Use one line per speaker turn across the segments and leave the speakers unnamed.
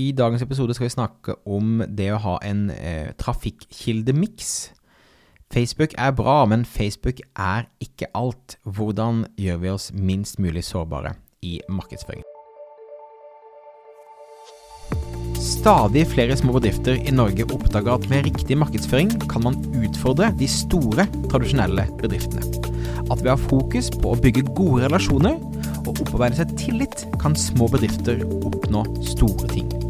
I dagens episode skal vi snakke om det å ha en eh, trafikkildemiks. Facebook er bra, men Facebook er ikke alt. Hvordan gjør vi oss minst mulig sårbare i markedsføring? Stadig flere små bedrifter i Norge oppdager at med riktig markedsføring kan man utfordre de store, tradisjonelle bedriftene. At ved å ha fokus på å bygge gode relasjoner og opparbeide seg tillit, kan små bedrifter oppnå store ting.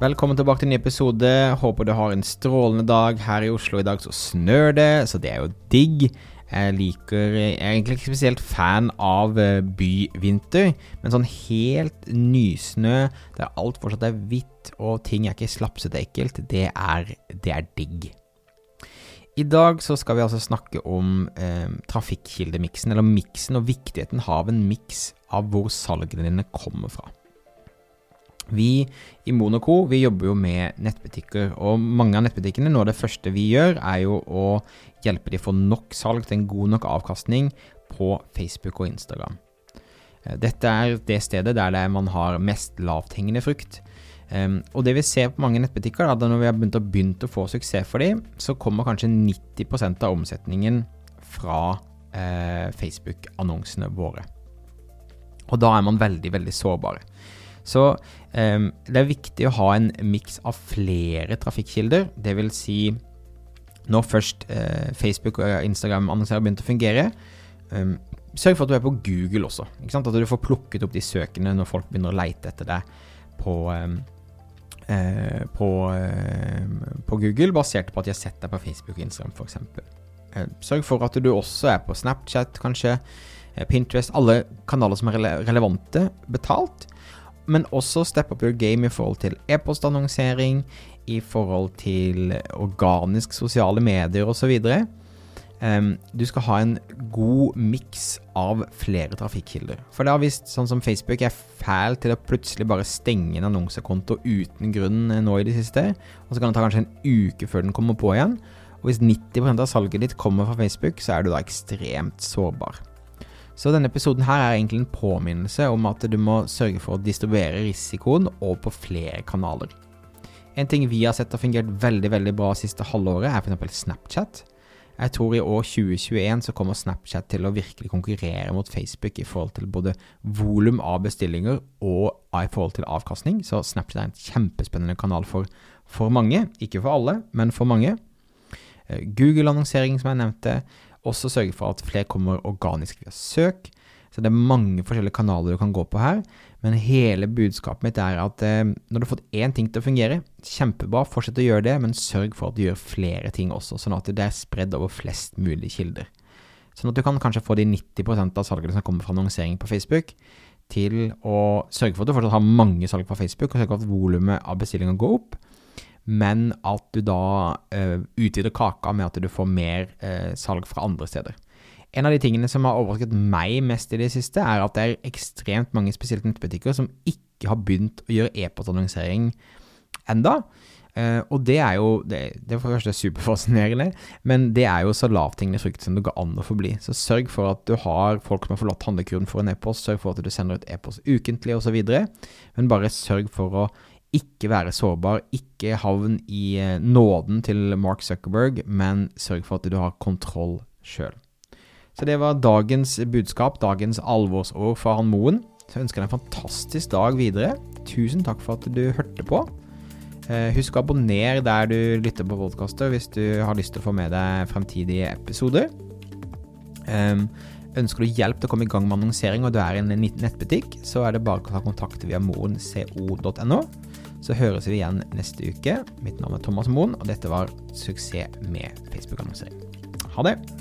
Velkommen tilbake til en ny episode. Håper du har en strålende dag. Her i Oslo i dag så snør det, så det er jo digg. Jeg liker Jeg er egentlig ikke spesielt fan av eh, byvinter, men sånn helt nysnø der alt fortsatt er hvitt og ting er ikke slapsete ekkelt, det er, det er digg. I dag så skal vi altså snakke om eh, trafikkildemiksen, eller miksen, og viktigheten av en miks av hvor salgene dine kommer fra. Vi i Monoco vi jobber jo med nettbutikker, og mange av nettbutikkene, noe av det første vi gjør, er jo å hjelpe dem å få nok salg til en god nok avkastning på Facebook og Instagram. Eh, dette er det stedet der det man har mest lavthengende frukt. Um, og det vi ser på mange nettbutikker, da, når vi har begynt å, begynt å få suksess for dem, så kommer kanskje 90% av omsetningen fra eh, Facebook-annonsene våre. Og da er man veldig, veldig sårbare. Så um, det er viktig å ha en miks av flere trafikkilder. Vil si, når først uh, Facebook og Instagram-annonserer har begynt å fungere, um, sørg for at du er på Google også. At du får plukket opp de søkene når folk begynner å leite etter deg på, um, på, på, Google, basert på at de har sett deg på Facebook og Instagram f.eks. Uh, sørg for at du også er på Snapchat, kanskje. Pinterest, alle kanaler som er rele relevante, betalt men også step up your game i forhold til e-postannonsering, i forhold til organisk sosiale medier osv. Um, du skal ha en god miks av flere trafikkilder. For det har vist, sånn som Facebook er fæl til å plutselig bare stenge en annonsekonto uten grunn nå i det siste, og så kan det ta kanskje en uke før den kommer på igjen. Og hvis 90% av salget ditt kommer fra Facebook, så er du da ekstremt sårbar. Så denne episoden her er egentlig en påminnelse om at du må sørge for å distribuere risikoen over på flere kanaler. En ting vi har sett har fungert veldig veldig bra siste halvåret, er f.eks. Snapchat. Jeg tror i år 2021 så kommer Snapchat til å virkelig konkurrere mot Facebook i forhold til både volum av bestillinger og i forhold til avkastning, så Snapchat er en kjempespennende kanal for, for mange. Ikke for alle, men for mange. Eh, Google-annonsering, som jeg nevnte. Også sørge for at flere kommer organisk via søk. Så det er mange forskjellige kanaler du kan gå på her. Men hele budskapet mitt er at eh, når du har fått én ting til å fungere, kjempebra, fortsett å gjøre det, men sørg for at du gjør flere ting også, sånn at det er spredd over flest mulig kilder. Sånn at du kan kanskje få de 90% av salgene som kommer fra annonsering på Facebook, til å sørge for at du fortsatt har mange salg på Facebook, og sørge for at volumet av bestillinger går opp men at du da uh, utvider kaka med at du får mer uh, salg fra andre steder. En av de tingene som har overrasket meg mest i det siste, er at det er ekstremt mange spesielt nettbutikker som ikke har begynt å gjøre e-postannonsering enda. Uh, og det er jo det, det er for det første superfascinerende, men det er jo så lavthengende frukt som det går an å forbli. Så sørg for at du har folk som har forlatt handlekurven for en e-post, sørg for at du sender ut e-post ukentlig osv., men bare sørg for å ikke være sårbar, ikke havn i eh, nåden til Mark Zuckerberg, men sørg for at du har kontroll sjøl. Så det var dagens budskap, dagens alvorsord fra han Moen. Så ønsker jeg deg en fantastisk dag videre. Tusen takk for at du hørte på. Eh, husk å abonnere der du lytter på podkaster hvis du har lyst til å få med deg fremtidige episoder. Um, Ønsker du hjelp til å komme i gang med annonsering og du er i en nettbutikk, så er det bare å ta kontakt via moenco.no. Så høres vi igjen neste uke. Mitt navn er Thomas Moen, og dette var Suksess med Facebook-annonsering. Ha det!